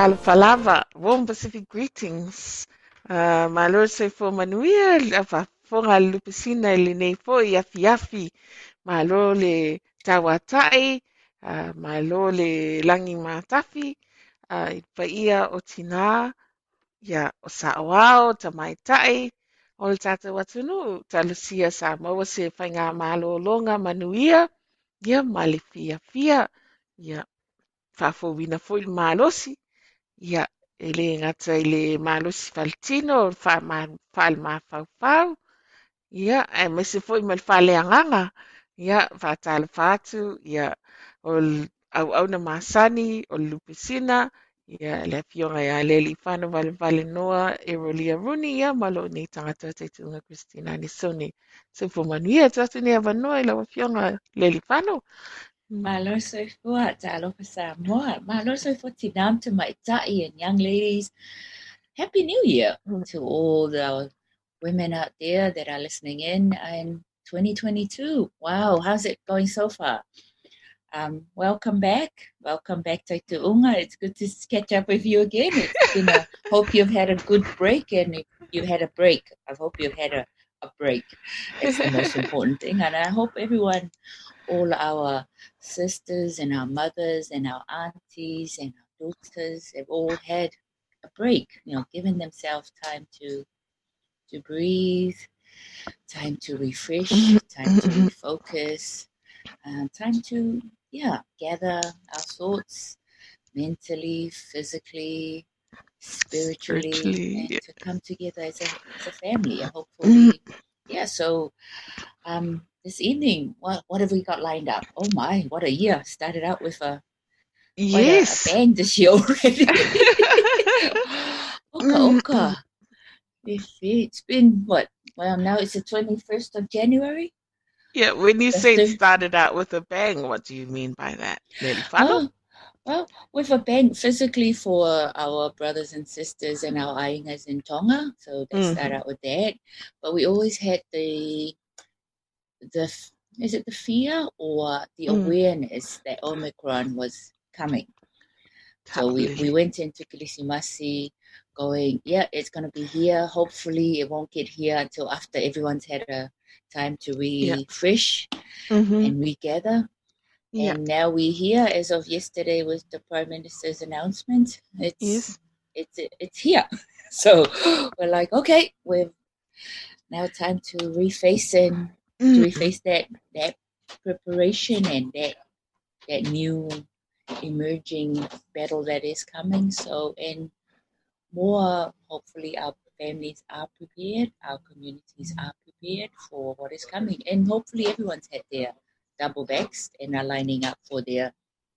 Air. Falava, warm Pacific greetings. Uh, malo se fo manuia fa fonga lupusina le nei fo yafi yafi. Malo le tawatai, uh, le langi matafi, uh, pa ia o tina, ia o saoao, ta mai tai, o tata watunu, ta lucia sa maua se whainga malo longa manuia, ia mali fia ia fafo wina fo il malosi, ia e le ngata i le malosi falitino o fale mafaufau ia e mese foi ma le faleagaga ia faatala fatu ia o auauna masani o le lupesina ia le afioga iā le alifano valevale-noa e rolia runi ia ma loo nei tagata taituuga kristina anisoni se fomanuia tatu nei avanoa i lau afioga le alifano Malo soifua talofa Samoa. Malo soifua tinam to my tai and young ladies. Happy New Year to all the women out there that are listening in in 2022. Wow, how's it going so far? Um, welcome back. Welcome back to Unga. It's good to catch up with you again. Been hope you've had a good break and you've had a break. I hope you've had a, a break. It's the most important thing. And I hope everyone all our sisters and our mothers and our aunties and our daughters have all had a break, you know, giving themselves time to to breathe, time to refresh, time to refocus, uh, time to yeah gather our thoughts mentally, physically, spiritually, Spiritually, and yeah. to come together as a as a family. And hopefully, yeah. So, um, this evening, what what have we got lined up? Oh my, what a year! Started out with a quite a- Yes. a, bang this year already. oka oka. If it's been what? Well, now it's the twenty first of January. Yeah, when you That's say the- started out with a bang, what do you mean by that? Oh, well, with a bang physically for our brothers and sisters and our aingas in Tonga. So they Mhm. start out with that. But we always had the the is it the fear or the Mm. awareness that Omicron was coming. So we, we went into Kilisimasi going, yeah, it's going to be here. Hopefully, it won't get here until after everyone's had a time to Yeah. refresh Mhm. and regather. Yeah. And now we're here as of yesterday with the Prime Minister's announcement. It's Yes. it's it's here. So we're like, okay, we're now time to reface and to Mm. reface that that preparation and that that new emerging battle that is coming. So and more hopefully our families are prepared, our communities are prepared for what is coming. And hopefully everyone's had their double vaxxed and are lining up for their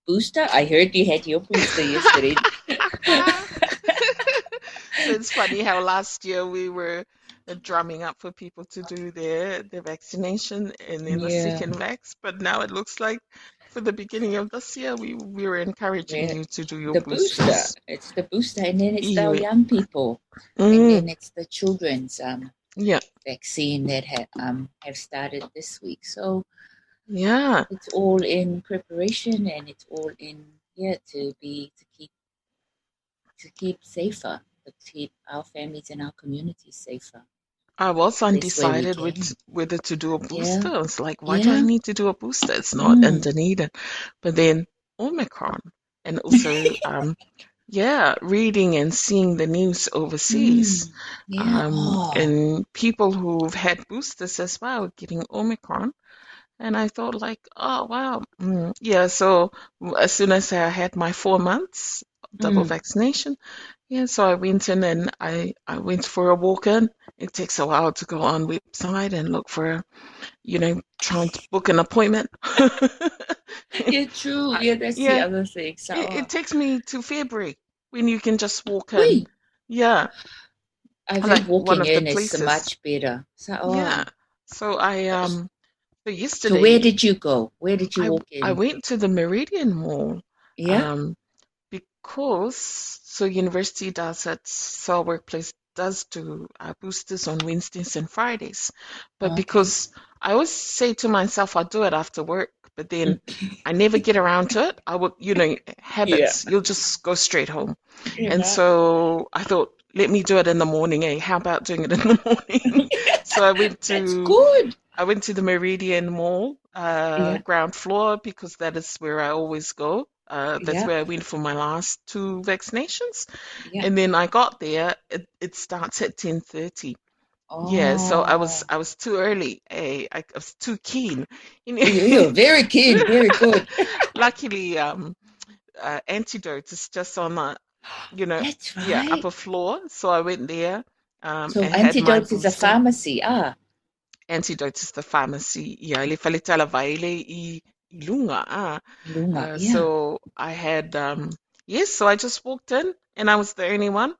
booster. I heard you had your booster yesterday. it's funny how last year we were drumming up for people to do their their vaccination and then the Yeah. second vax, but now it looks like for the beginning of this year we we were encouraging Yeah. you to do your the boosters. booster. It's the booster and then it's the young people. And Mm, then it's the children's um yeah, vaccine that have um have started this week. So yeah, it's all in preparation and it's all in yeah to be to keep to keep safer, to keep our families and our communities safer. I was undecided with whether to do a Yeah. booster. I was like, why do I need to do a booster? It's not Mm. in Dunedin. But then Omicron and also um yeah, reading and seeing the news overseas. Mm. Yeah. Um, oh. and people who've had boosters as well getting Omicron. And I thought like, oh wow, mm, yeah. So as soon as I had my four months double Mm. vaccination, yeah. So I went in and I I went for a walk in. It takes a while to go on website and look for, you know, trying to book an appointment. yeah, true. Yeah, that's yeah. the other thing. So, It, it takes me to February when you can just walk in. Wait, Yeah, I think like walking in is much better. So, oh. yeah. So I um, so yesterday So where did you go? Where did you I, walk in? I went to the Meridian Mall yeah. um, because so university does it, so workplace does do uh, boosters on Wednesdays and Fridays. But Okay. because I always say to myself, I'll do it after work, but then I never get around to it. I would, you know, habits, you'll just go straight home. And so I thought, let me do it in the morning. Eh? How about doing it in the morning? so I went to that's good. I went to the Meridian Mall, uh, Yeah. ground floor, because that is where I always go. Uh, that's Yeah. where I went for my last two vaccinations. Yeah. And then I got there. It, it starts at 10:30. Yeah, so I was Oh. I was too early. Eh? I, I was too keen. You You're very keen, very good. Luckily, um, uh, Antidote is just on the, you know, right. yeah, upper floor. So I went there. Um, so antidote is a pharmacy. Ah, Antidote is the pharmacy. Yeah, le faletala vaile i i lunga. Ah. Luma. Uh, yeah. so I had, um, yes, so I just walked in and I was the only one.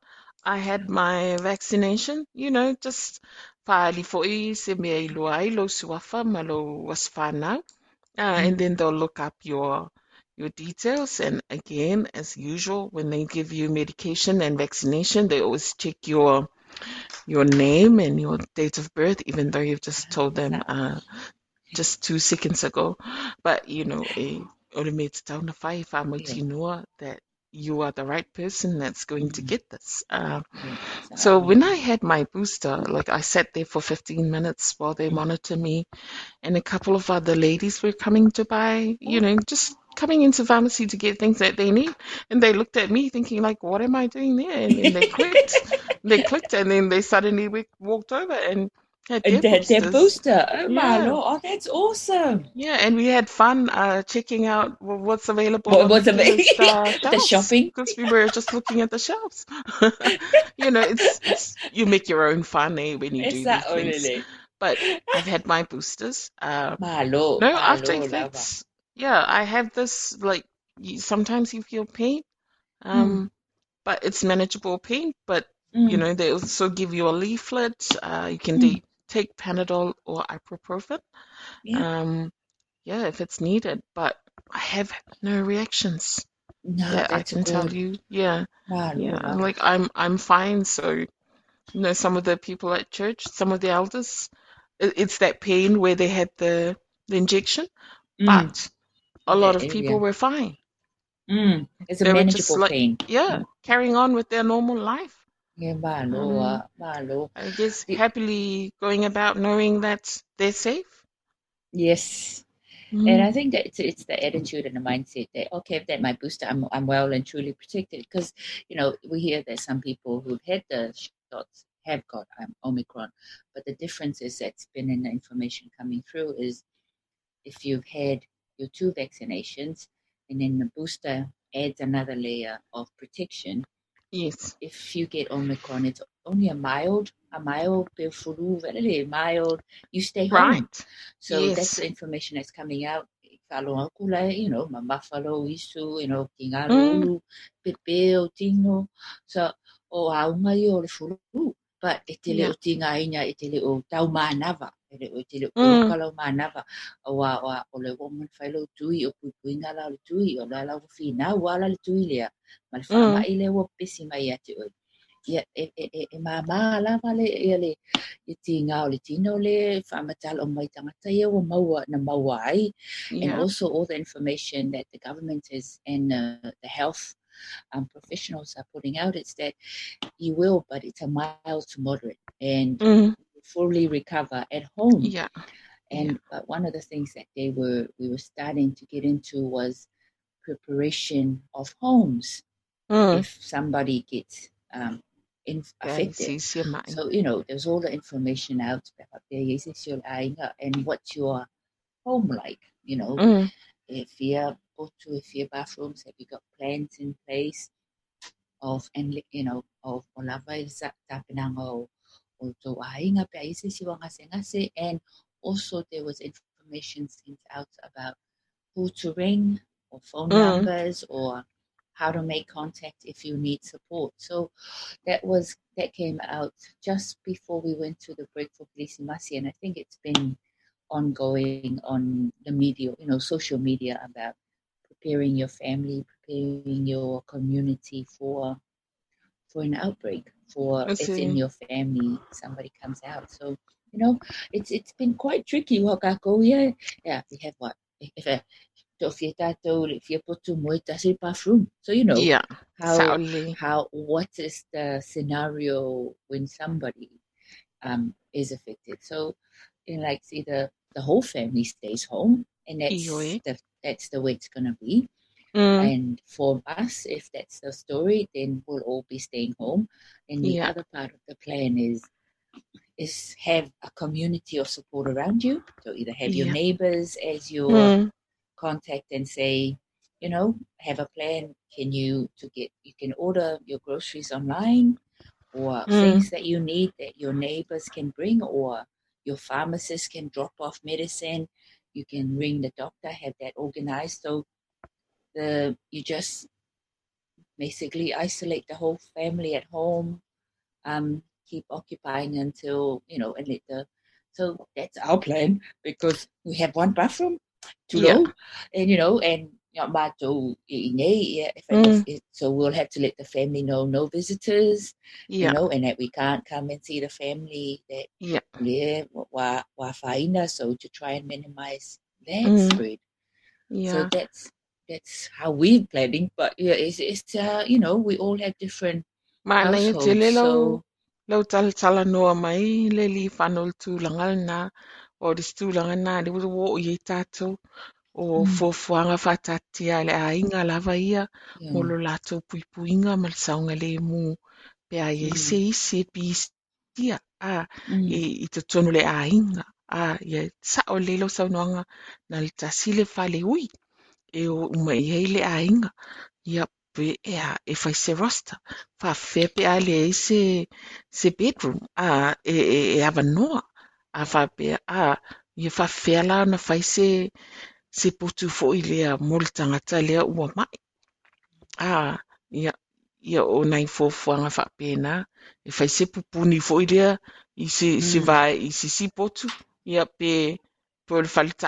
I had my vaccination, you know, just faali fo'i se mea i loa ai suafa ma lo was whanau. Uh, and then they'll look up your your details. And again, as usual, when they give you medication and vaccination, they always check your your name and your date of birth, even though you've just told them uh, just two seconds ago. But you know, eh, te tauna whai wha mo Yeah. tinua that you are the right person that's going to get this. Uh, so when I had my booster, like I sat there for 15 minutes while they monitor me, and a couple of other ladies were coming to buy, you know, just coming into pharmacy to get things that they need, and they looked at me thinking like, "What am I doing there?" And then they clicked, they clicked, and then they suddenly w- walked over and And their, their booster. Oh my lord. Oh, that's awesome. Yeah, and we had fun uh, checking out what's available What the, amazing. uh, The shopping. because we were just looking at the shelves. you know, it's, it's you make your own fun eh, when you do Is these that things. really? But I've had my boosters. Um, my lord. no after lava. effects. Yeah, I have this like sometimes you feel pain, Mm. um, but it's manageable pain. But you Mm, know, they also give you a leaflet. Uh, you can mm, de take Panadol or ibuprofen. yeah. Um, yeah, if it's needed. But I have no reactions No, I can tell you. Yeah, yeah. Like I'm I'm fine. So, you know, some of the people at church, some of the elders, it's that pain where they had the the injection, Mm, but a lot that of people area. were fine. Mm, it's a They manageable like, pain. yeah, Mm, carrying on with their normal life. Yeah, malo, Um, uh, malo. I guess The- happily going about knowing that they're safe. Yes. And Mm. I think that it's, it's the attitude and the mindset that okay, if that my booster, I'm I'm well and truly protected. Because you know we hear that some people who've had the shots have got um, Omicron, but the difference is that's been in the information coming through is if you've had your two vaccinations and then the booster adds another layer of protection. Yes. If you get Omicron, it's only a mild, a mild, very mild. You stay home. Right. So that's the information that's coming out. You know, ma buffalo isu, you know, tingaro Mm. pepe o tino. So, o aunga i o le furu. But e te leo tinga ina, e te leo tau mānawa. O te leo kolokalau mānawa. O wa, wa, o le woman whailo tui, o pui pui lau le tui, o lau whina, wala le tui lea. Ma le i le wa pesi mai ate oi. Ia, e, e, e, e mā mā lava le, ia le, i ti ngā o le tino le o mai tangata ia o maua na maua ai. And also all the information that the government is and uh, the health um, professionals are putting out is that you will, but it's a mild to moderate and Mm. Fully recover at home. Yeah. And but one of the things that they were we were starting to get into was preparation of homes Mm. if somebody gets um, in, affected. So, you know, there's all the information out there. Yes, it's your and what's your home like? You know, Mm. if you go to if your bathrooms, have you got plans in place of and you know of o lava i sa tapinanga o o tō ainga pe aise siwa ngase ngase and also there was information sent out about who to ring or phone Mm. numbers or how to make contact if you need support. So that was that came out just before we went to the break for Kilisimasi, and I think it's been ongoing on the media, you know, social media about preparing your family, preparing your community for for an outbreak, for it's in your family somebody comes out. So you know, it's it's been quite tricky. Wakako, yeah, yeah. We have what if a if you if you put to mo tasi bathroom. So you know Yeah. how Sadly. how what is the scenario when somebody um is affected. So in like see the the whole family stays home and that's the that's the way it's gonna be. Mm. And for us, if that's the story, then we'll all be staying home. And the Yeah. other part of the plan is is have a community of support around you. So either have your neighbors as your Mm. contact and say, you know, have a plan. Can you to get you can order your groceries online or Mm. things that you need that your neighbors can bring or your pharmacist can drop off medicine. You can ring the doctor, have that organized. So the you just basically isolate the whole family at home, um, keep occupying until you know, and let the so that's our plan because we have one bathroom, too Yeah. low, and you know, and you know, but to- yeah, Mm. so we'll have to let the family know no visitors, Yeah. you know, and that we can't come and see the family that Yeah. yeah, wa wa faina, so to try and minimize that Mm. spread. So that's that's how we're planning. But yeah, it's it's uh, you know, we all have different Mana i te households, le lau, so lau tala tala noa mai, le li tūlanga na, o ris tūlanga na, le uru wo i tātou, o Mm. le ainga lava ia Yeah. mo lo lātou puipuinga ma le saunga le mu pe a Mm. se isi e pisia a Mm. i, i te tonu le a ia sa o lelo saunoanga na le tasile fale ui e o uma i hei le ainga. Ia pe e a e fai se roster fa fe pe a le ai se se bedroom. A e e, e ava noa. A fa pe a ia fa fe la na fai se se potu fo i lea mo le tangata lea ua mai. A ia ia o nai fofuanga fa pena e fai se pupuni fo i lea i se se Mm. vai i se si potu. Ia pe po le falta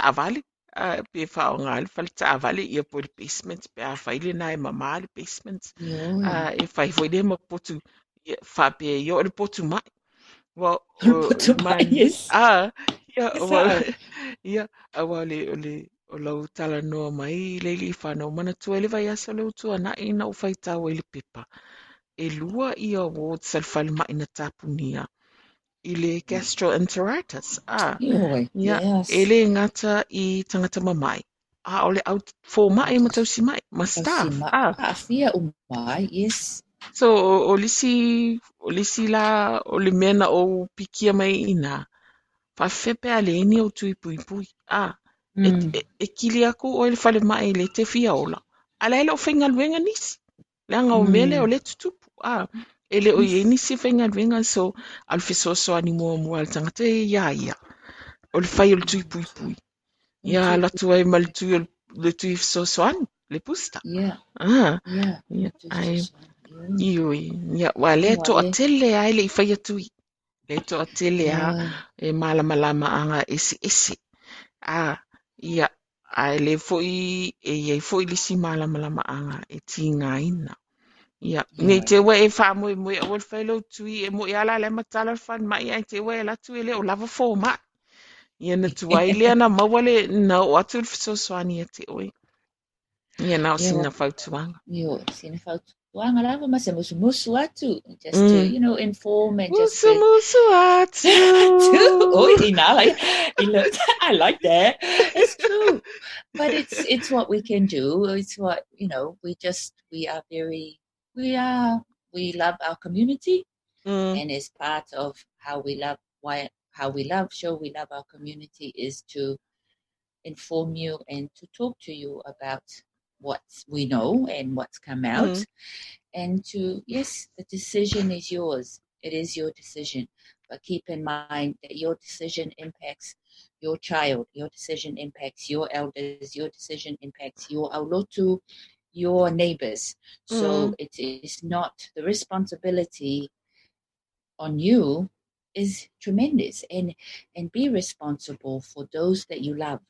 Ah, a pe fa o ngal falta avale ia po le basement pe a fai le nai mama le basement Yo. a e fai fo i le ma potu ia fa pe ia o le potu mai wa Potu mai, yes. a ia Yes, wa sir. ia a wa le o le o lau tala noa mai le li whanau mana tua le vai asa leu tua na ina o fai tau e le pepa e lua i award salfal mai na tapunia i le gastroenteritis a Yo. ia Yes. e le ngata i tangata mamai a o le au fo mai ma tausi mai ma staff Tausima. a Ah, fia umai, yes. so o, o lisi o lisi la o le mena o pikia mai ina fa fepe a le ini o tui pui pui a e, Mm. e, e kili aku o le fale mai le te fia ola ala ele o whainga luenga nisi le anga o Mm. mele o le tutupu a ele o ye Yes. nisi whainga luenga so al fiso so ani mua mua al tangata e ia ia o le whai o le tui pui pui. Ia la tua e ma le tui o le tui fiso so ani le pusta. Yeah, ah. Yeah. ia Tui ai. so- so- ioi ia wa le to le. atele ai le i whai atui le to atele a e malama lama anga esi esi. A ia a le foi e ia foi lisi malama lama anga e tinga ina ia Yeah. te we e mo mo o le failo tui e mo ia la le matala fan mai ai te we la tui le o lava fo ma ia na tuai le na mawale na o atu le so swani e te oi ia na o wa- fautuanga Yo, sina fautu. Wanga lava ma se musu musu atu. Just to, mm. you know, inform and just musu to musu atu oh, he now like. I like that. It's true, but it's it's what we can do. It's what you know. We just we are very we are. We love our community, mm. and as part of how we love why how we love show we love our community is to inform you and to talk to you about what we know and what's come out. Mm. and to yes the decision is yours. It is your decision. But keep in mind that your decision impacts your child. Your decision impacts your elders. Your decision impacts your aulotu your neighbors. So Mm. it is not the responsibility on you is tremendous. And and be responsible for those that you love.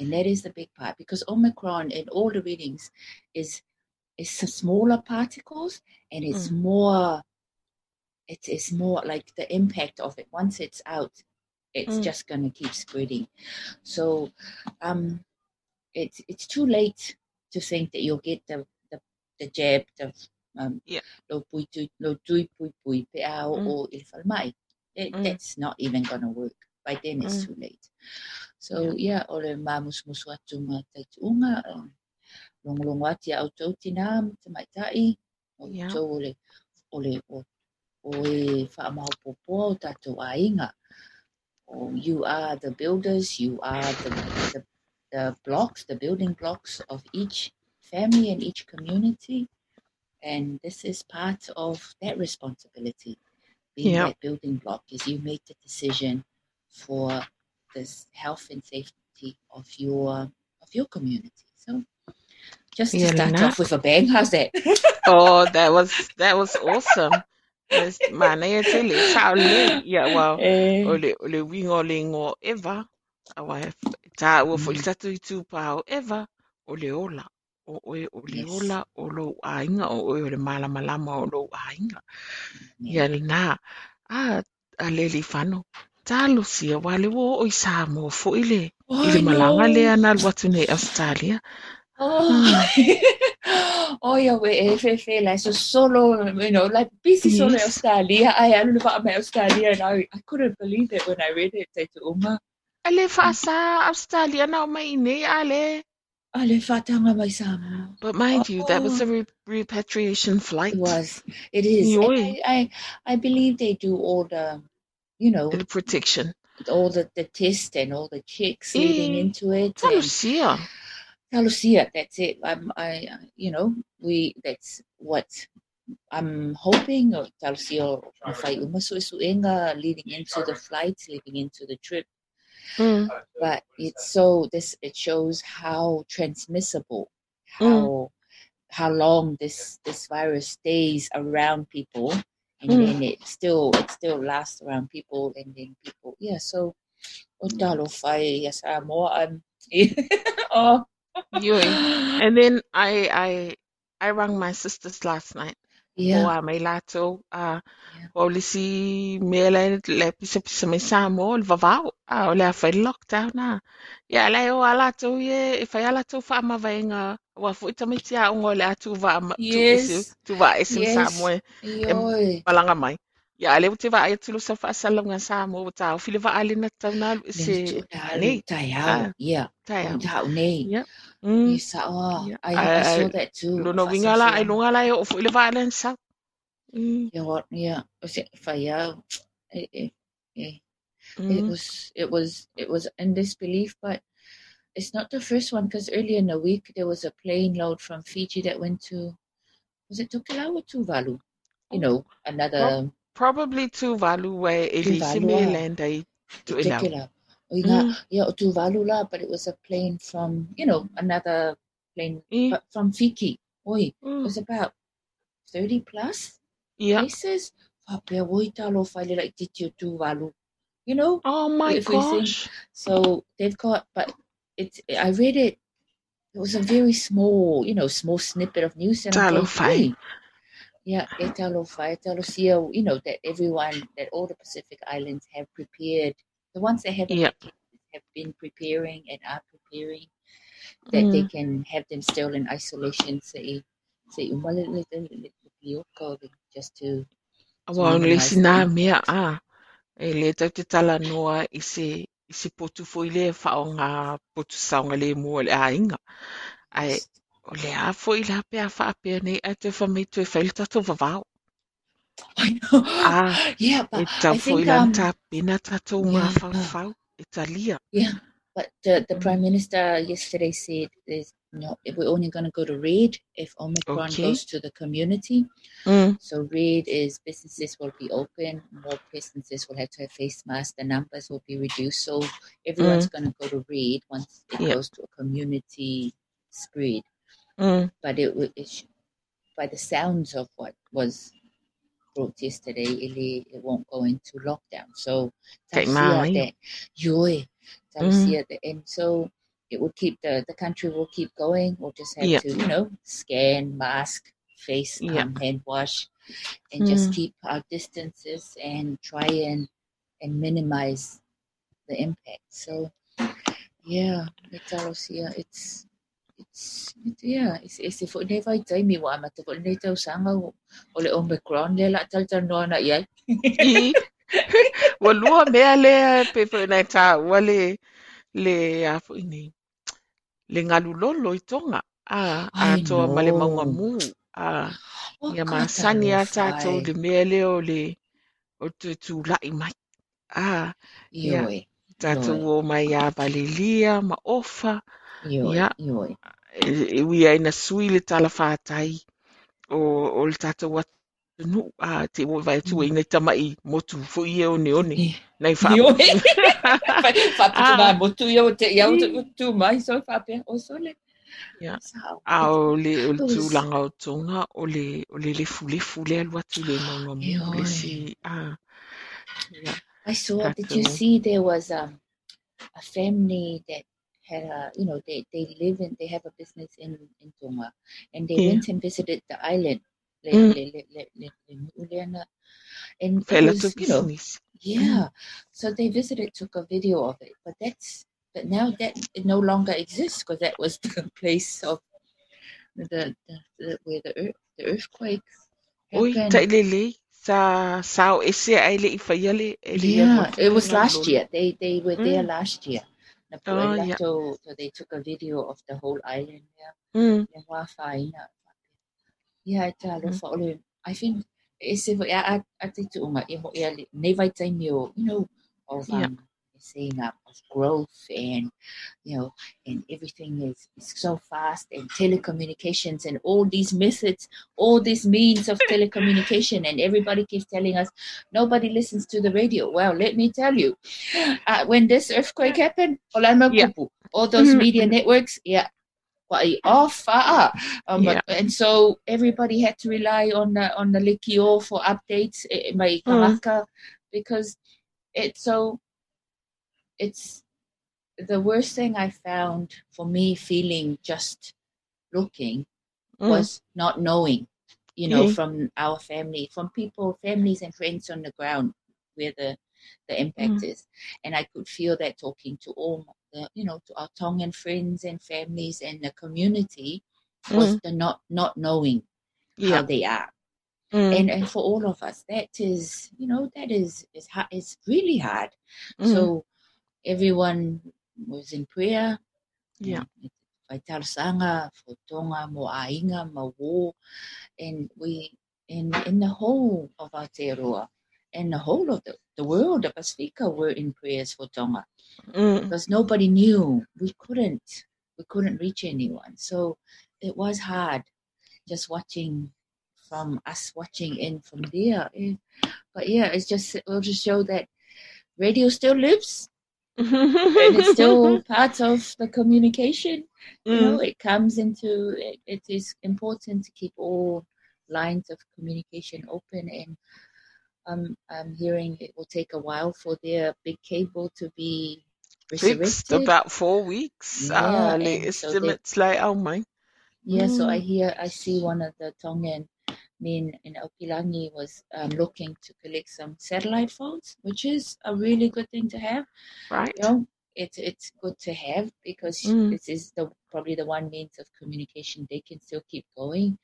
And that is the big part because omicron in all the readings is is smaller particles and it's more it's it's more like the impact of it. Once it's out it's Mm. just going to keep spreading. So um it's it's too late to think that you'll get the the, the jab the um Yeah. lo pui tui lo tui pui pui pe ao Mm. o il mai it, Mm. that's not even going to work by then it's Mm. too late so yeah o le mamus musu atu ma taituunga um, longolongo ati au tau tina te maitai o Yeah. tau o le o o, e whaamahopopo o tātou ainga Oh, you are the builders, you are the, the, the blocks, the building blocks of each family and each community. And this is part of that responsibility. Being Yeah. that building block is you make the decision for this health and safety of your of your community. So just to Yeah, start Lena. off with a bang, how's that? Oh, that was that was awesome. Yes, mana e te le sa o le ia wa Eh, o le o wingo le ngo eva awa e f- ta ua fo Mm. i tū o eva o le ola o oe o le Yes. ola o lo ainga o oe o le malama lama o lo ainga yeah. ia le nā a a le li whano talo sia wa le wo o i sā mo fo i le i le I malanga le know. ana watu nei Australia Oh, oh yeah, we FFA like so solo, you know, like busy solo Yes. Australia. I am about my Australia, and I, I couldn't believe it when I read it. Te uma. Ale whaasa Australia o mai nei ale. A le mai Samoa. But mind you, that was a Oh. re- repatriation flight. It was. It is. I, I, I believe they do all the, you know, The protection. all the, the tests and all the checks leading Eh, into it. And. Talusia, that's it. I'm, I, you know, we, that's what I'm hoping. Or Talusia, o whai umaso isu inga leading into the flights, leading into the trip. Mm. But it's so this it shows how transmissible, Mm. how how long this this virus stays around people, and Mm. then it still it still lasts around people, and then people yeah. So, o talo whai yes I'm more I'm oh And then I I I rang my sisters last night. Yeah Hoa mai. Uh, Yeah. o lisi mea le, le pisa pisa mai Samoa, le vavau. A o le a whai lockdown na. Ia lai o a lātou ie, e whai a lātou wha ama vaenga. Wa fu ita mai tia o le a tu va ama, tu isi, yes tu va isi yes Samoa. yoi malanga mai. Ia le uti va ai tulu sa fa salonga sa mo o fili va ali na tau na se nei tai ah au yeah tai o au. tau nei Ia. Mm. yes oh Ia. I I Ai saw ai that too lo no winga la ai lunga la o fu le va len sa. Mm. Yeah, what? Yeah, was it fire? It, it, it, it Mm. was, it was, it was in disbelief. But it's not the first one because earlier in the week there was a plane load from Fiji that went to, was it Tokelau or Tuvalu? You Oh, know, another probably tu valu we elisi Tuvalu. me ah, land ai tu elau. Tokelau. Oh, yeah, Mm. yeah, Tuvalu lah. But it was a plane from, you know, another plane Mm. but from Fiji. Oi, it Mm. was about thirty plus Yeah. cases. Whapea woi talo whaile like titio Tuvalu. You know, Oh my gosh. So they've got, but it's. I read it. It was a very small, you know, small snippet of news, and I'm Talo thinking, fai. hey, yeah, Etalo Fai, Etalo Sia, you know, that everyone, that all the Pacific Islands have prepared. The ones that haven't Yeah. have been preparing and are preparing that they Mm. can have them still in isolation. Say, say, just to to Wa le minimize the sina mea a. E le tau te tala noa i se i se potu foi le whao ngā potu saunga le mua le a inga. Ai. O le a foi la pe a wha apea nei a te whamei tu e whaile tatou vavau. I know. A, Yeah, but I think um ta pena tatou ngā yeah. whau whau. Talia. Yeah, but the, the Mm. prime minister yesterday said there's no, we're only going to go to red if Omicron Okay. goes to the community. Mm. So red is businesses will be open, more businesses will have to have face masks, the numbers will be reduced. So everyone's Mm. going to go to red once it Yeah. goes to a community spread. Mm. But it, wa- it sh- by the sounds of what was brought yesterday, it, it won't go into lockdown. So Kay Tausia mai. that yoy, Mm. Tausia that, and so it will keep the the country will keep going. We'll just have Yeah. to you know scan, mask, face, um, hand wash, and just Mm. keep our distances and try and and minimize the impact. So yeah, it's. It's it's it, yeah, it's it's if they vai tai mi wa ma te ko nei tau sanga o o le omicron le la tal tal no na ia. I. Wa lua mea le pe pe nei tā ua le le a nei. Le ngalu lolo ah, ah, i tonga. A, a I toa ma le maunga mu. A, O ia ka masani talo a tātou le mea leo le o te tūlai mai. A, ia. Ioi, Tātou o mai a valilia, ma ofa. Ioi, Ia. ioi. E, e ui ai na sui le tala whātai o, o le tātou atu nu. A, te o vai tu e Mm. nei tamai motu fo i e one one. I- Nei Ioi. whaaputu. Whaputu a, mai motu iau te iau te i. tu mai so whapea o sole. Sao. A o le, o le tūlanga o tonga, o le, o le lefu lefu le alu atu le maunga mu. Le si, a, ia, I saw. Did you see there was um a family that had a you know they they live in they have a business in in Tonga and they Ia. went and visited the island. Mm. And it was, you know, yeah. So they visited, took a video of it, but that's but now that it no longer exists because that was the place of the, the, the where the earth, the earthquake Oi, sa sao ese ai le i whaia le le ia Yeah, it was last year. They they were there Mm. last year. Oh, yeah. so, so they took a video of the whole island. Yeah, Mm. yeah, wā whaina. Yeah, tā lo Mm. ole. I think se wa a a te tu unga mo e ale nei vai tai mio, you know, of Yeah. um saying up of growth and you know and everything is, is so fast and telecommunications and all these methods all these means of telecommunication and everybody keeps telling us nobody listens to the radio well let me tell you uh, when this earthquake happened Yeah. All those Mhm. media networks yeah off ah, um, Yeah. and so everybody had to rely on the on the Likio for updates eh, my Mm. Because it's so it's the worst thing I found for me feeling just looking Mm. was not knowing, you know, Mhm. from our family, from people, families and friends on the ground where the the impact is. And I could feel that talking to all the, you know, to our Tongan friends and families and the community was the not not knowing how they are. Mm. And and for all of us, that is, you know, that is is hard, it's really hard. Mm. So everyone was in prayer. Yeah. Vai sanga, for tonga, mo ainga, mo wo. And we, in, in the whole of Aotearoa, and the whole of the, the world of Pasifika were in prayers for Tonga Mm. because nobody knew. We couldn't, we couldn't reach anyone. So it was hard just watching from us watching in from there. Eh, But yeah, it's just, it will just show that radio still lives and it's still part of the communication. You know, Mm. it comes into it, it is important to keep all lines of communication open and um, I'm hearing it will take a while for their big cable to be Fixed about four weeks. Yeah, ah, and so estimates like oh my. Yeah, so I Mm. hear, I see one of the Tongan men in Okilangi was um, looking to collect some satellite phones, which is a really good thing to have. Right. You know, it's it's good to have because Mm. this is the probably the one means of communication they can still keep going.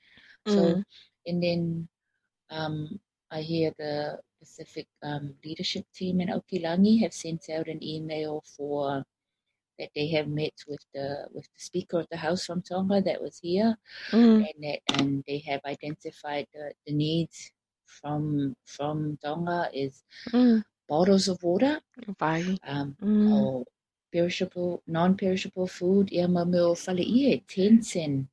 So Mm. and then um, I hear the Pacific um, leadership team in Okilangi have sent out an email for that they have met with the with the Speaker of the House from Tonga that was here Mm. and that, and they have identified the, the needs from from Tonga is Mm. bottles of water, um, Mm. or perishable, non-perishable food. Ia mameo fale ie ten sen,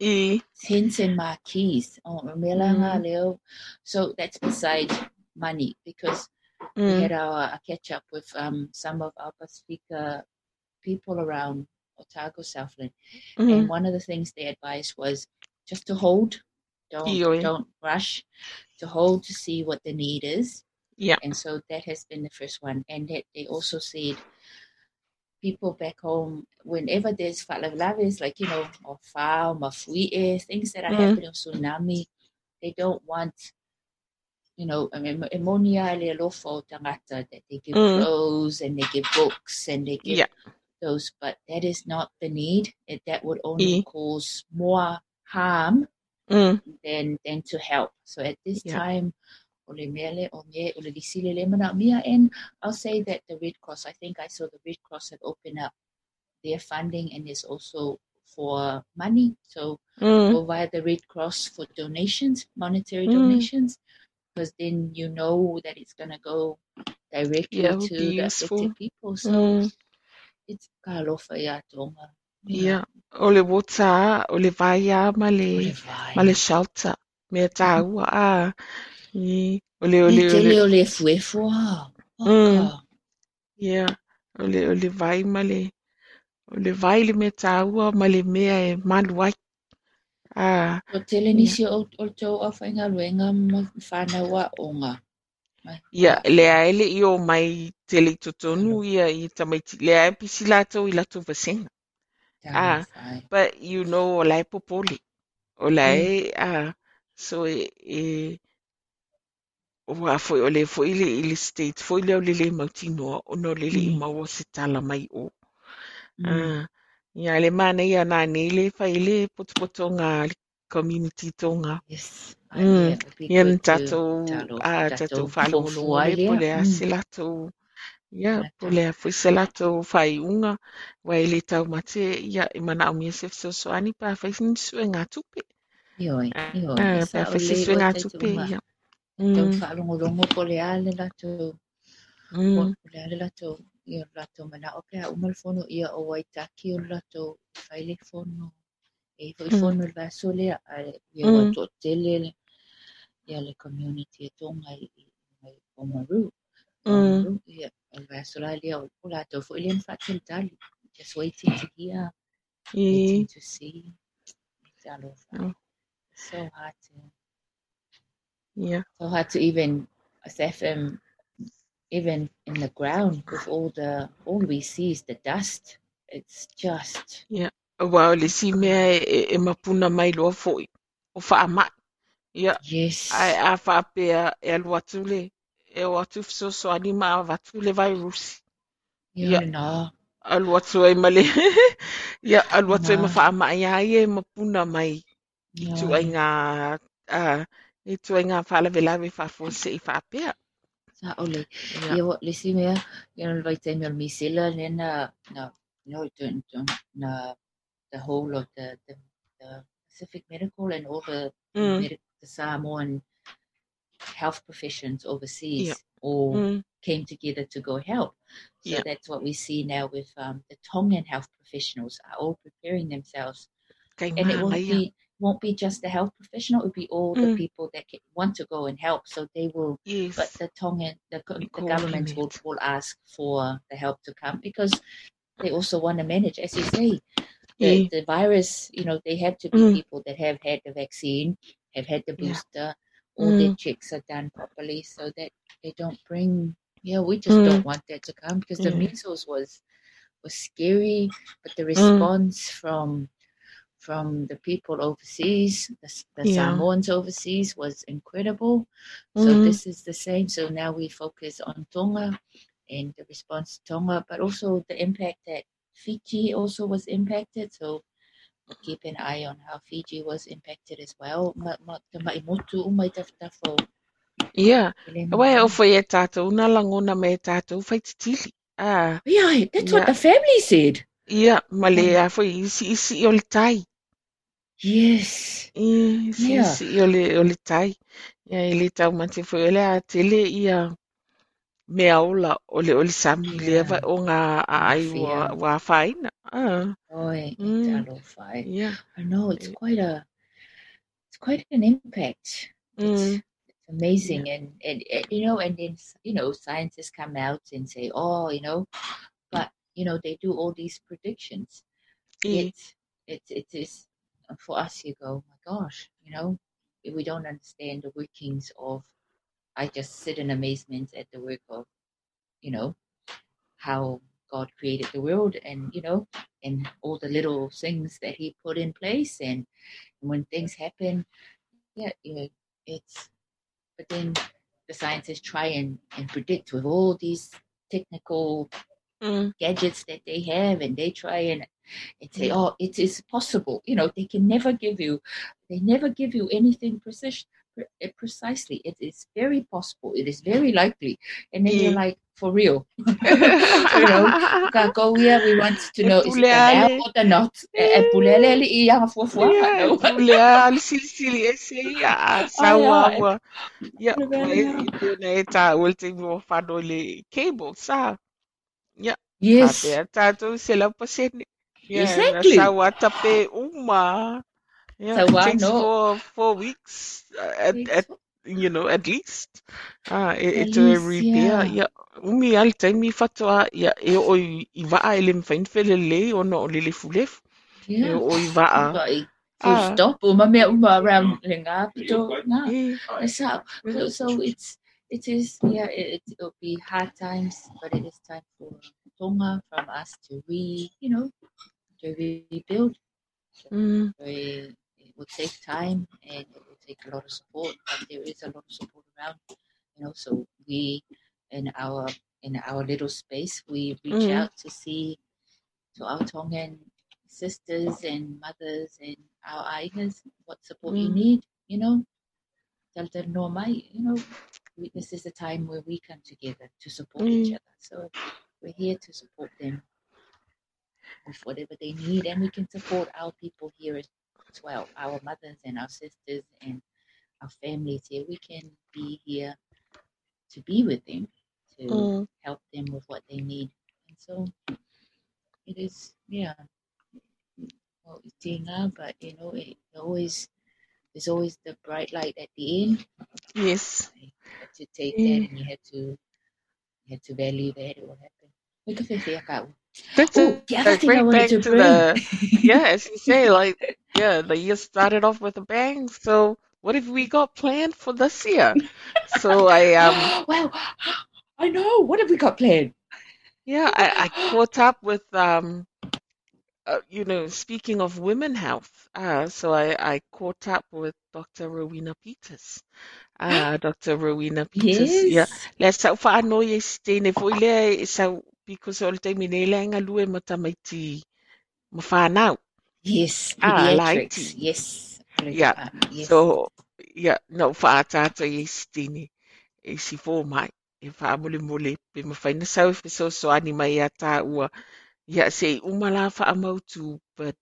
I. ten marquees. Oh, Mm. leo. So that's beside money because we Mm. had our a catch up with um some of our Pacifica people around Otago Southland. Mm. And one of the things they advised was just to hold, don't Ioi. don't rush, to hold to see what the need is. Yeah. And so that has been the first one. And that they also said people back home, whenever there's falalaves, like you know, or fao, mafuie, things that are Mhm. happening, tsunami, they don't want. You know, I mean, emonia le lofo tangata that they give Mm. clothes and they give books and they give Yeah. Those, but that is not the need. It, that would only E. cause more harm Mm. than than to help. So at this Yeah. time, ole mele o me ole disile le mana mia, and I'll say that the Red Cross. I think I saw the Red Cross have opened up their funding, and it's also for money. So Mm. go via the Red Cross for donations, monetary Mm. donations, because then you know that it's gonna go directly Yeah, to the affected people. So Mm. It's kalofa ya tonga. you know. Yeah. O le wota, o le vai a ma le, Ole vai. ma le shelter. Mea tā ua a. I. O le, o Ni le, o tele le. o le fuefua. Mm. Waka. Yeah. O le, o le vai ma le, o le vai le mea tā ua ma le mea e malu ai. Ah. O tele nisi o o tau a whainga luenga ma whānaua o ngā. Mai- Ia, lea ele i o mai tele totonu ia i tamaiti. Lea e pisi lātou i lātou vasenga. Ah. But you know, o lai popoli. O lai, ah, so e, e Ua foi o le foi le i state foi le o le le mautinoa o no le le Mm. maua se tala mai o. Mm. Ah, ia le mana ia nā nei le fai le potopoto ngā community tonga. Yes. Mm. Ia good to tātou, talo a tātou tātou whalongolongo fofua le lea. po lea se lātou, ia, Ia po tā. lea fui se lātou whaiunga, wai le tau ia, i mana se fesosoani pa whaisini sue tupe. Ioi, ioi. Ah, E pa sa o whaisi le sue o ngā te tupe, tunga. ia. Tau Mm, po le ale latou. Po mm, le ale latou. Latou mana o pia umalfono ia o waitaki o latou whaile fono. Fo i fono le vaso. Ai, ia o tele le. Ia le community e tonga i i o Maru. O Maru. Ia o vaso lea o o latou fo i le whatel tali. Just waiting to hear. Waiting to see. Talo oh. So hard to ia, so hard to even assess them even in the ground with all the all we see is the dust. It's just ia. Wa o le si mea e, e mapuna mai loa foi, o whaamai. Ia, yes. ai a whaapea e alu atu le, e o atu fesosoani ma a watu le virusi. You Ia, know, alu atu ai male. Ia, alu atu ai no, mawhaamai ai e mapuna mai. i tu ai no. ngā uh, i tu ai ngā whalawelawe whafose i whapea. Sa ole. Ia. Ia what lisi mea, you know, vai te mea mi sila ne na na no to na the whole of the the, the Pacific Medical and all the Mm, medic, the Samoan health professions overseas all Mm, came together to go help. So ia. that's what we see now with um, the Tongan health professionals are all preparing themselves, Kai and it won't be won't be just the health professional; it'll be all the Mm, people that ca- want to go and help. So they will, but the Tongan the the governments will will ask for the help to come because they also want to manage, as you say, the the virus. You know, they have to be Mm, people that have had the vaccine, have had the booster, all their Mm, checks are done properly, so that they don't bring. Yeah, we just mm, don't want that to come because the measles was was scary, but the Mm, response from from the people overseas, the, the ia. Samoans overseas, was incredible. So Mm, this is the same. So now we focus on Tonga and the response to Tonga, but also the impact that Fiji also was impacted. So keep an eye on how Fiji was impacted as well. Ma, ma, te mai motu o mai ia. Ele Wai mai. whai e tātou, una langona me tātou, titili. Ah, Yeah, that's what ia. the family said. Ia, ma le Oh, a whai isi isi o le tai. yes. Isi Yeah. isi o le, o le tai. Ia, i le tau mate whai o le a tele ia. Mea ola o le o le sami lea Yeah. o ngā a ai wa, wa whaina. Oi, e mm, talo whai. yeah. I know it's quite a it's quite an impact. It's Mm, it's amazing and, and and you know and then you know scientists come out and say oh you know but you know they do all these predictions i, it it is for us you go oh my gosh you know we don't understand the workings of I just sit in amazement at the work of you know how God created the world and you know and all the little things that he put in place. And when things happen yeah you know it's but then the scientists try and, and predict with all these technical mm, gadgets that they have and they try and and say oh it is possible. You know they can never give you they never give you anything precision. pre- Eh, precisely it is very possible it is very likely. And then you're like for real. You know we want to e know is it now puleale. or not? E e pulele ali i anga fuafuanga Yeah, e no puleale sili sili e se ia a ai saua ah e ua. Ia, wa. E ya i tēnā e tā ul te mua whano le cable, sa. Yes. Whapea tātou se lau pasene. Exactly. tape uma. Yeah, so it I takes know four four weeks uh, at at you know at least. Ah, e, e at te e least repair. yeah Ia, umi al taimi whatoa, ia, e o i, i waa e le mwhainwhele le o no o le le fulefu. E yeah o i waa. Like full Ah, stop or my mea uma around le ngā pito ngā. e, It's how, so, so it's it is yeah it, it it'll be hard times but it is time for Tonga from us to re you know to rebuild. So mm, we, it will take time and it will take a lot of support but there is a lot of support around you know so we in our in our little space we reach mm, out to see to our Tongan sisters and mothers and our ainas what support you mm, need, you know. tell them no my you know, we, this is the time where we come together to support each Mm. other. So we're here to support them with whatever they need, and we can support our people here as well, our mothers and our sisters and our families here. We can be here to be with them, to Mm. help them with what they need. And so it is, yeah, well, it's tinga, but you know, it always there's always the bright light at the end. Yes. To take Mm. that, and you had to you had to value that. It will happen. We can feel kau. That's Oh, a, the other a thing I great back to to the yeah, as you say, like yeah, the year started off with a bang. So what have we got planned for this year? So I um wow, I know. What have we got planned? yeah, I, I caught up with um uh, you know, speaking of women health, uh, so I, I caught up with Dr. Rowena Peters. Uh, Dr. Rowena Peters, yeah. Yes. Le sau whaano i stene fo i lea e sau because o le in nei le nga lue ma tamaiti ma whanau. Yes, Ah, pediatrics. Yes. Yeah. Yes. So, yeah, no whaatata i stene e si fō mai. E wha mole mole pe ma whaina sau e so so ani mai a tā ua. Yeah, se umala wha mautu, but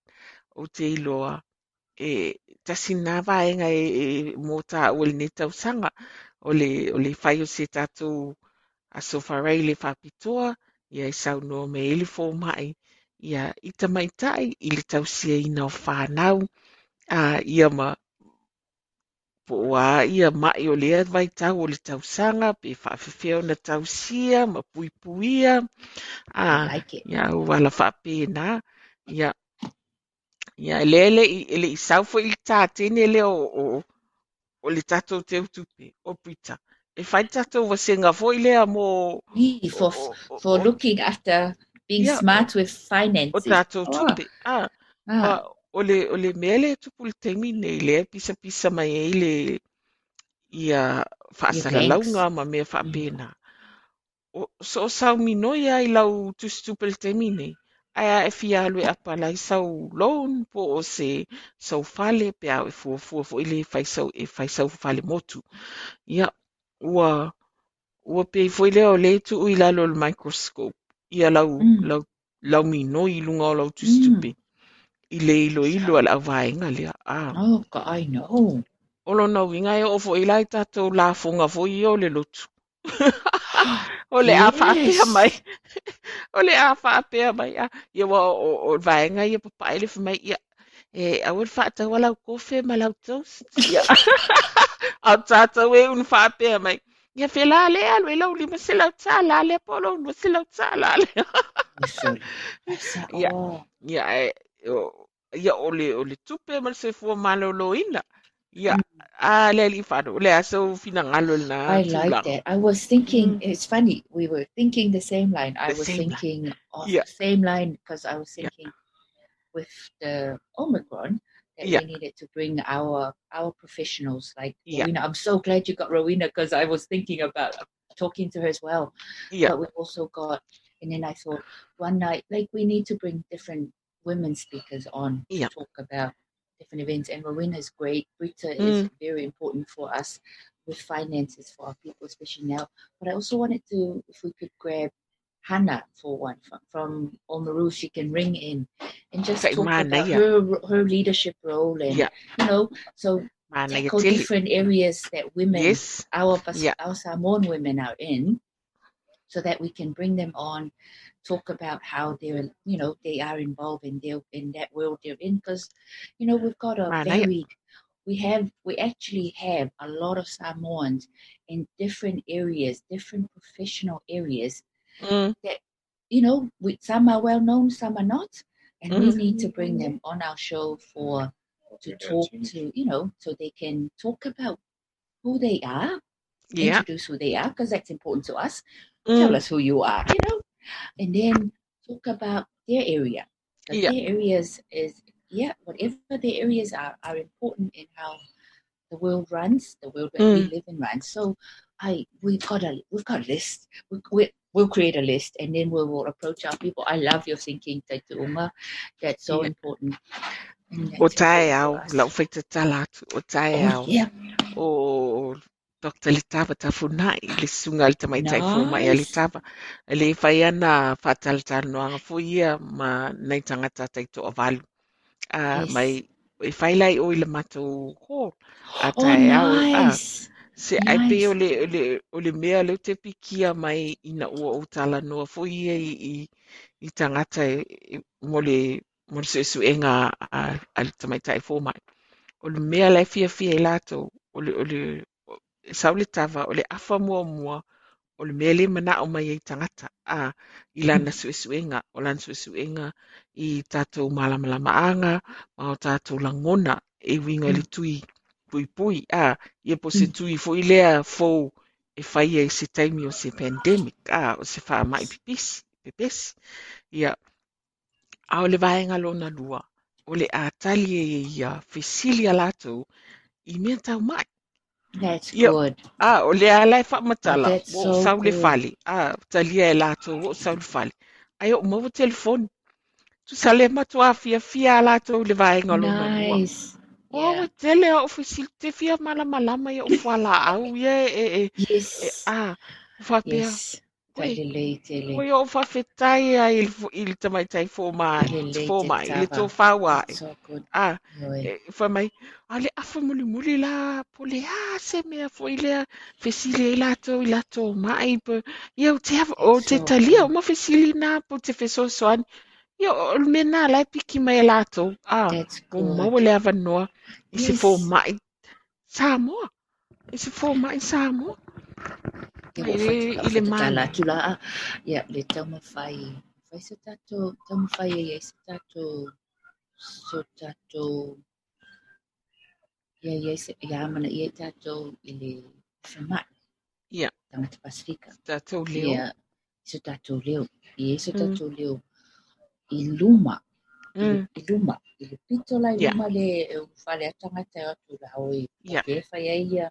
o te iloa e tasi nā vaenga e, e mō tā ua ne tausanga o le, o le whai o se tātou a sofarei le whapitoa, ia e sau noa me ele fō mai, ia i tamaitai i le tausia ina o whānau, a ia ma po a ia mai o lea vai tau o le tausanga, pe whaafewheo na tausia, ma pui puia, I a like it. ia o wala whaapena, ia ia lele i ele i sau fo i tātene le o, o, o le tatou te utupe, o pita. E whai tatou wasenga fo i lea mo o, for o, o, for looking after being Yeah. smart with o finances. tātou Oh, tupe. Ah, ah, ah, o le, o le mea le tupu le taimi nei lea pisa pisa mai e le ia whaasara banks. launga ma mea whaapena. O, so o sau mino ia i lau tustupe le taimi nei. Aia e fia alwe apa lai sau loan po o se sau fale pe au e fua fua fo ile fai sau e fai sau fale motu. Ia, ua, ua pe fo ile o le tu ui lalo le microscope. Ia lau, Mm. lau, lau mino i lunga o lau tustupe. I le ilo ilo ala au vaenga lea. Ah. oh, God, I know. Olo nau inga e ofo i lai tātou la fonga fo i o le lotu. o le a whaapea Yes. mai. o le a whaapea mai. A, ia wa o, o vaenga ia papa ele fa mai ia. E au le whaatau alau kofe ma lau toast. Ia. au tātou e un whaapea mai. Ia whi la le alu e lau lima se lau tā la le polo un se lau tā la le. Listen. That's a- Yeah. oh, Ia ia o le o le tupe ma se fua malo lo ina. Ia mm. a le li wharo. Le aso fina ngalo na I like that. I was thinking, mm. it's funny, we were thinking the same line. I The was same line. thinking of Yeah. the same line because I was Yeah. thinking with the Omicron that Yeah. we needed to bring our our professionals like Yeah. Rowena. I'm so glad you got Rowena because I was thinking about talking to her as well. Yeah. But we've also got, and then I thought one night, like we need to bring different women speakers on Yeah. to talk about different events. And Rowena is great. Brita is Mm. very important for us with finances for our people, especially now. But I also wanted to, if we could grab Hannah for one from, Oamaru, she can ring in and just talk about her her leadership role and Yeah. you know, so tackle different areas that women Yes. our Yeah. our Samoan women are in, so that we can bring them on, talk about how they're you know they are involved in their in that world they're in because you know we've got a varied we have we actually have a lot of Samoans in different areas, different professional areas. Mm. You know, we, some are well known, some are not, and we Mm. need to bring them on our show for to talk to you know so they can talk about who they are Yeah. introduce who they are because that's important to us. Tell Mm. us who you are, you know, and then talk about their area Yeah. Their areas is yeah, whatever their areas are are important in how the world runs, the world that we Mm. live in runs. So I we've got a we've got a list. We, we, we'll create a list and then we will approach our people. I love your thinking, Taituunga. That's so Yeah. important. And O that's tae important au, for us. lau whaita tala atu, o tae Oh, au. yeah. O o Dr. Litava Tafunai, le sunga le tamaitai fo mai a Nice. Litava. Le whai ana whataltanoanga fo ia ma nei tangata taito a walu. Uh, Yes. mai e whai lai o i le matou hall. A Oh, tae au, ah, nice. se ai pe o le, o le, o le mea leu te pikia mai ina ua o talanoa foi fo ia i, i, i tangata e, e, mo le, mo le suesuenga a, a le tamaitai fo mai. O le mea lai fia fia i latou o le, o le, e sau le tava, o le afa mua mua, o le mea le manaʻo mai ai tagata a i lana suʻesuʻega o lana suʻesuʻega i tatou malamalama aga ma o tatou lagona e uiga i le tui. pui pui, a ia po se Mm. tui fo i lea fo e i se taimi o se pandemic, a o se wha mai pipisi, pipisi, ia, a o le lona lua, o le e ia fesili a latou, i mea tau mai. That's Ia, good. a o le a lai Oh, whaamatala, that's so sau le good. fali, a talia e latou, o sau le fali. Ai o mawa telefoni, tu sa le matua fia fia a latou le vaenga lona. Nice. O Yeah. tele a o fesili te fia malama lama ia o au ia e, e, e, Yes. a, whapea, Yes. tele. koe o whawhetai a i le- i le tamaitai fō mai, fō mai, le tō tava. whaua ai. So good. A, e, wha mai, a le awha muli muli la, po le a se mea fo i lea, fesili i lato, i lato mai, ia o te, hawa- o te talia, o ma nā, po te ia o nā lai piki mai e lato, a, That's o maua le awa noa, i se fō mai, Samoa, i se fō mai Samoa, Ke ai wo le, fai i le mana. tala atu la a. Ia, le tau mawhai. Whai sa tato, tau mawhai e ia sa tato, so tato, ia ia sa, ia mana ia tato i le whamat, Ia, tangata Pasifika. tātou leo. Ia, sa tato leo. Ia sa Mm, tato leo. I luma, i le, mm, i luma, i le pito la i ia, luma le e whale a tangata e atu la oi. O ia, ke whai ai ia,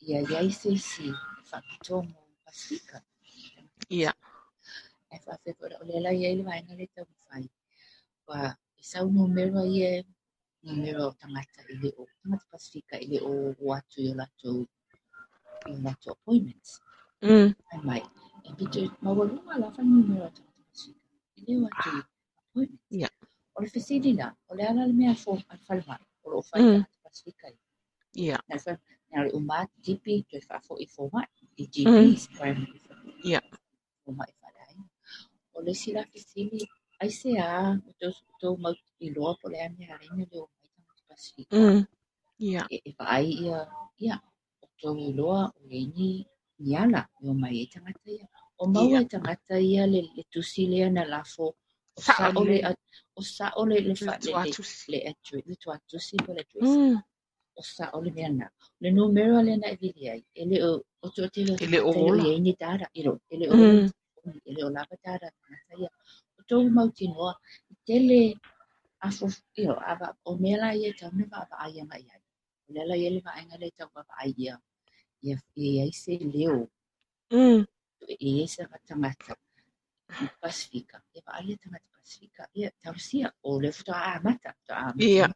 ia iai se si, whakitongo Pasifika. ia, e whawhewhora o le ala i ele vaenga le tau whai. Wa e sau no mero ai e no mero o tangata i le o tangata Pasifika i le o watu i o lato i o lato appointments. mm, Ai mai, e pito mawalunga la whai no mero o tangata Pasifika. I le watu i appointments. ia, O le whesiri la, o le ala le mea fo al whalma, o le o whai mm, tangata Pasifika i. ia, Nā whai, nā le umat GP to e whafo i fo mai, i mm, GPs, primary ia, fo mai whalai. o le sila fesili ai se a o tau tau mau i loa po le ane a reina le o mai tanga te Pasifika. mm, ia, E, e paai ia, ia, o tau i loa o le ni ni ala i o mai e tangata ia. O mau ia, e tangata ia le, le tusi lea na lafo o sa sa o le, le, a- o sa o le le le fa le tu le atu, le atu le tu atusi po le dressing. mm, O sa o le mea na. Le numero le na e vili ai. E le o, o tu o te le o e le tangata i o ola, i ni dara. I ro, e le o le mm, e le o lava dara tangata ia. O tau mau tinoa, i tele afo, i o, ava, o mela ia tau ne va ai anga ia. O lela ia le va anga le tau va ai ia. Ia, ia i se leo, mm, e ese tangata. i Pasifika. Ia va ai tangata Pasifika. Ia tau sia, o le futa a mata, ta a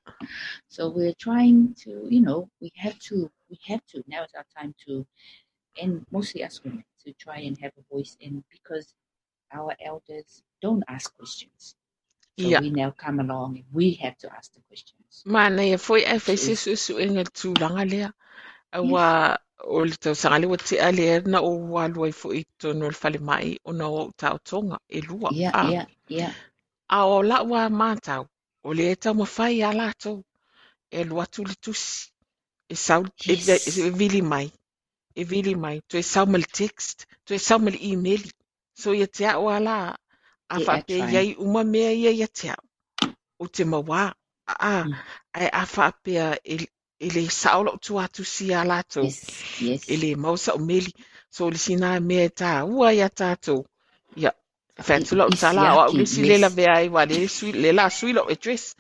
So we're trying to, you know, we have to, we have to, now is our time to, and mostly us women, to try and have a voice in because our elders don't ask questions. So ia. we now come along and we have to ask the questions. Mana ia foi ai fai se Yes. su su inga tūlanga lea. Yes. wa o le tau sanga le wa te ale na o wa luai fo i tono le fale mai o na o tau tonga e lua. Yeah, A, yeah, yeah. a o la wa mātau. O le e tau mawhai a lātou. E lua tu le tusi. E sau, e, Yes. e vili mai. E vili mai. Tu e sau mal text. Tu e sau mal email. So ia te ala. A wha are iai uma mea ia ia te au. O te mawa. A, ai a wha e, e le saola tu atu si a lātou. Yes, yes. E le mausa o meli. So le sina mea tā ua ia tātou. Ia. Whētula o tā la o au Isiaki, le la yes. vea ai wa le la sui lo e dress.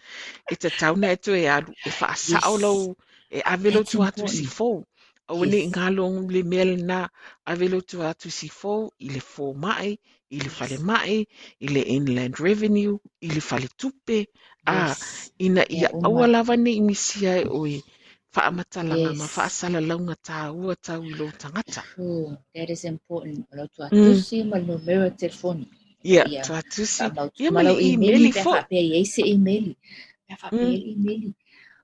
E te tauna e tu e alu. E wha saola Yes. o e avelo That's tu atu si important. fōu. O ni Yes. ngalong le mel na avelo tu atu si fōu i le fō mai, i le fale mai, i le inland revenue, i le fale tupe. Ah, a, ina Ia aua lava ni imisia e ma Yes. Whaasala launga tā ua tau i lo tangata. True. That is important. Malo tu Mm. atusi ma numero telefoni. Ia, Ia. tu atusi. Pa mau Ia, ma le emaili fo. fa pe ye se emaili. Pe fa pe Mm. emaili.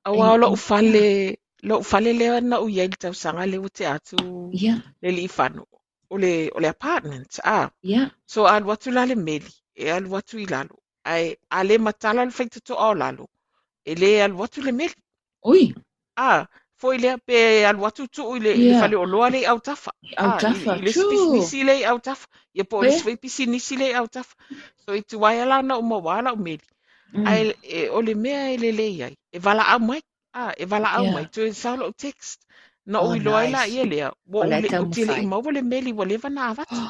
Awa o And- lo and- ufale, lo ufale lea na u yei tau sanga le ute atu Yeah. le li whanu. O le, o le apartment. Yeah. so alu watu la le meli. E alu watu i lalo. Ai, a le matala le whaituto o lalo. E le alu watu le meli. Ui. Ah, foi lea pe alu watu tu i le, le Yeah. whale o loa le au tafa. Au Ah, i- tafa. i le True. spis nisi le au tafa. Ia po le Pe? svei pisi nisi le au tafa. So i tu waia lana o mawala o meli. Mm. Ai, e, o le mea e le le iai. E wala au mai. Ah, e wala au Yeah. mai. Tu e saulo o text. Na Oh, ui loa la nice. ia lea. O ule tau te le i maua le meli wa lewa na awatu.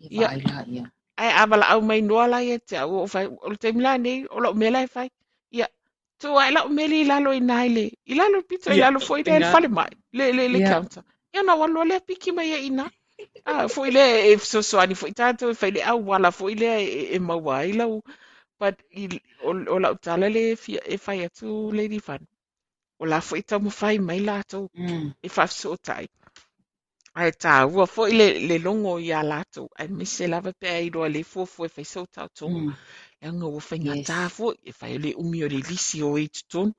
Ia Ia. vai la, ia. Ai a wala au mai noa la ia te au o. O le teimila nei, o lo mela e fai. Tu ai la o meli i lalo i nai le. I lalo pito i Ia. lalo foi le fale mai. Le, le, le counter. Ia na walo le piki mai e ina. Ah, foi le e so so ani foi tanto e fai le au wala foi le e, e maua i lau. But i, o, o lau tala le fia, e fai atu Lady Fan. O la foi tau mo fai mai lato Mm. e fai so tai. Ai tā, ua foi le, le longo i a lato. Ai mise lava pe ai roa le fuafu e fai so tau tonga. Mm. E anga ua fai ngā Yes. tā fo, e fai le umi o le lisi o e tutonu.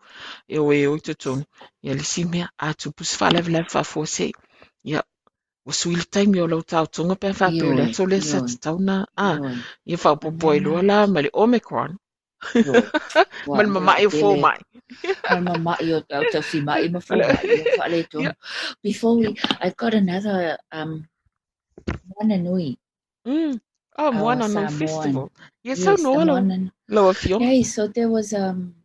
E o e o i tutonu. Ia lisi mea, a tu pus fa leve leve fa fo se. Ia, ua sui le taimi o lau tau tonga pe fa pe le ato le sa ioi, te tauna. Ioi. ia fa popo e loa la, ma le Omicron. Ioi. Ma le mamai o fo tele. mai. Mamai o au tau si mai ma mai. Ia wha le tonu. Yeah. Before we, I've got another, um, Moana Nui. Mm. Oh, Moana no Samoan. festival. Yes, noa lau. Moana a fiona. Okay, so there was um,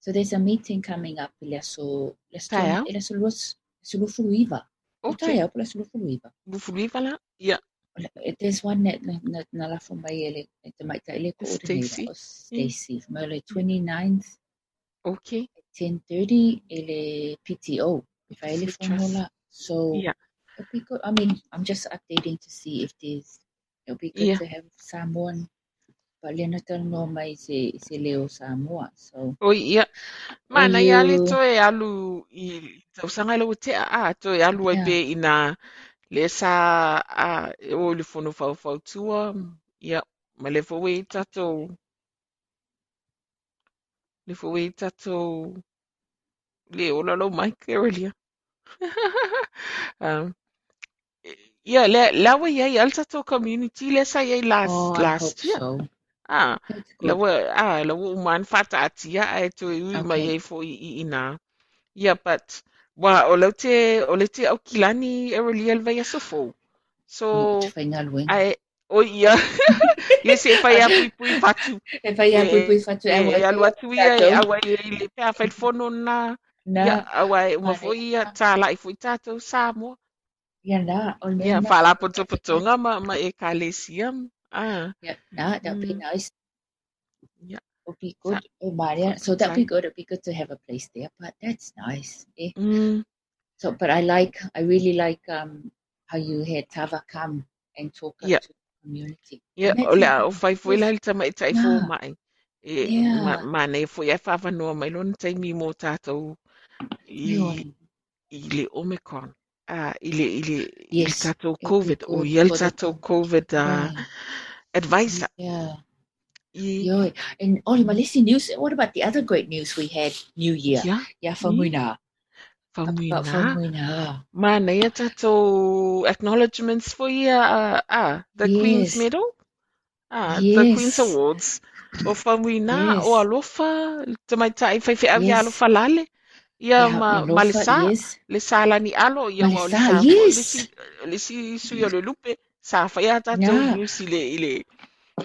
so there's a meeting coming up. Ile so let's do Tai au. ile so lus so lufuluiva. Okay. Tai Ok. au pula so lufuluiva. Bufuriva la. Ia. There's one that na na na la from by ele te mai ta ele coordinator Stacy. Mm. o Stacy from early 29th Ok. 10:30 ele PTO. If I ele from hola. So Yeah. it'll be good. I mean, I'm just updating to see if there's it'll be good Yeah. to have someone. But Lena tell no mai se se leo Samoa. So O ia. o Mana ia le you to e alu i tausanga lau te a to e alu ai yeah. pe ina le sa a e o le fono fau fau tua. Ia. Ma le fo e tato. Le fo e tato. Le ola lau mai kerelia. um, ia le lawa ia i al tato community le sa ia last Oh, last year. so. Ah. Lawa, ah, lawa uman fata atia ai to i mai ai fo i ina. Yeah, but wa o lau te o le te au kilani e roli al vai aso fo. So Te whai ngā luenga. ai o ia ia se fai a pui pui fatu. E whai a pui pui whatu e alu atu ia e awa i le pea fai fono na ia awa e uma mare. fo ia tā lai fo i tātou Samoa. Ia le Ia whala poto potonga ma ma e ka le siam. Ah. Ia nā, that'd be Mm. nice. Yeah. Would be good. Oh, Maria. So that'd be good. It'd be good to have a place there. But that's nice. Eh? Mm. So, but I like, I really like um how you had Tava come and talk Yeah. to the community. And o that's le o fai foi la ta mai tai nā, mai. E ma yeah, ma ne foi fa no mai lon tai mi mo tātou i i le Omicron. Ah, i le i le i le Yes, tātou COVID o i the tātou COVID uh, advisor. Yeah. Yo, and Oli Malisi news. What about the other great news we had New Year? ia Yeah, i Famuina. fa About. Famuina. Ma ne ia tātou acknowledgements foi uh, ah, the Queen's Medal. Ah, the Queen's yes, Awards. O fa muina o yes, alofa te mai tai fai fai avia yes. alofa lale. Ia Yeah, ma ma le sa yes. le sa lani alo ia ma o le sa fo le si yes. le si sui o le lupe sa fai a tātou Yeah, news i le le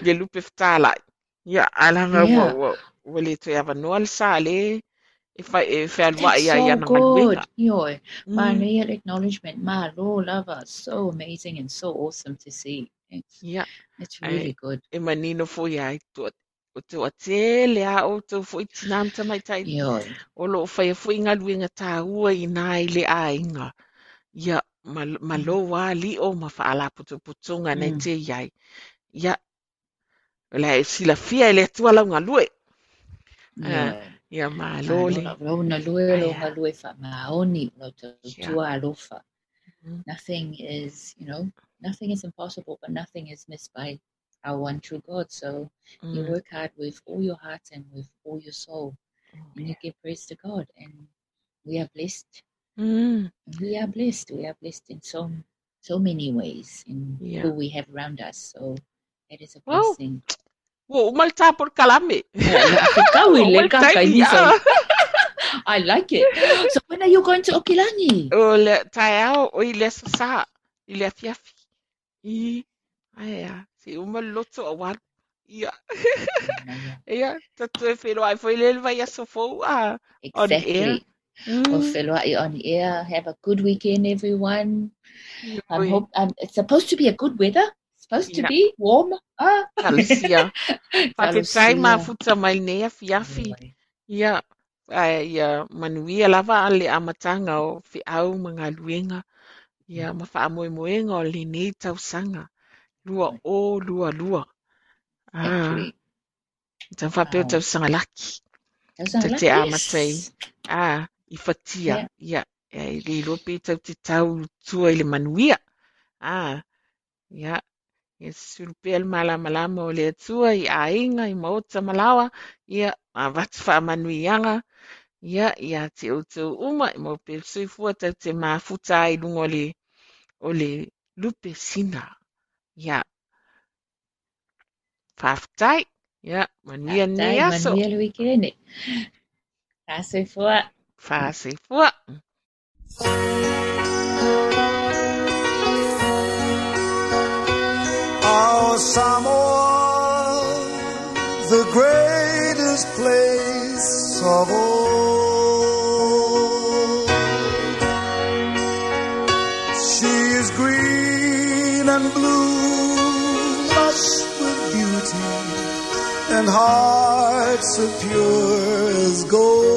le lupe ftālai. Ia alanga wa yeah. wa wa le to ia noa le sa le e fai e fai alwa That's ia ia so na good. maluenga. Yo, my Mm. real acknowledgement. My Lord, love us. So amazing and so awesome to see. It's, Ia it's ai really good. e manino fo ia i to o te o te le a o to fo i tinam ta mai tai Yo, o lo fai fo inga luenga tā ua i nā i le a inga. Ia ma ma mm, lo wa li o ma fa ala putu putunga nei mm, te iai. La sila fia e le atua lau ngā lue. yo, Uh, Ia mālole. Rona lue lo Aia. ha lue fa maoni lo tu tua alofa. Nothing is, you know, nothing is impossible, but nothing is missed by our one true God. So you Mm. work hard with all your heart and with all your soul, and you give praise to God. And we are blessed. Mm. We are blessed. We are blessed in so so many ways in Yeah. who we have around us. So that is a blessing. Wo umal tapor kalame. Kau Oh, ile ka well, kai thank ni so. you. I like it. So when are you going to Okilangi? O le tae ao o i le sasa. I le afiafi. I. Aia. Si umal loto a wan. Ia. Ia. Tatu e whiro ai foi le vai aso fou a. On air. Exactly. Well, Mm. fellow on air. Have a good weekend, everyone. I hope um, it's supposed to be a good weather. Supposed to Yeah. be warm. Ah. Talusia. Paketai Talusia. mafuta mai nei afiafi. Ia. Ai, ia, manuia lava a le amatanga o whiau mga luenga. Ia, ma wha moe moenga o le nei tausanga. Lua o lua lua. Ah, Actually. ta whapeo Wow. tausanga laki. That Te like te yes. amatai. Ah, i whatia. Ia, ia, i le lope tau te tau tua i le manuia. Ah, ia. Ia surupea le malama lama o le atua i a inga i maota malawa. Ia, a watu wha manuianga. Ia, ia te o uma i mau pe soifua tau te mafuta ai lunga o le, o le lupe sina. Ia, whaftai. Ia, manuia Dai, aso. Manuel weekend. That's it Samoa, the greatest place of all. She is green and blue, lush with beauty, and hearts as pure as gold.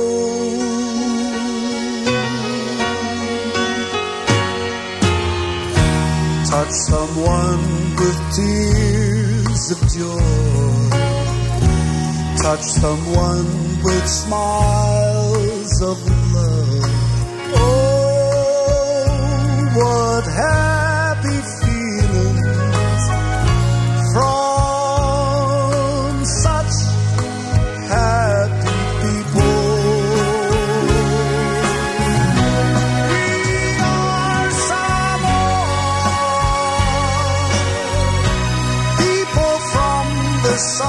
touch someone with tears of joy. Touch someone with smiles of love. Oh, what happy the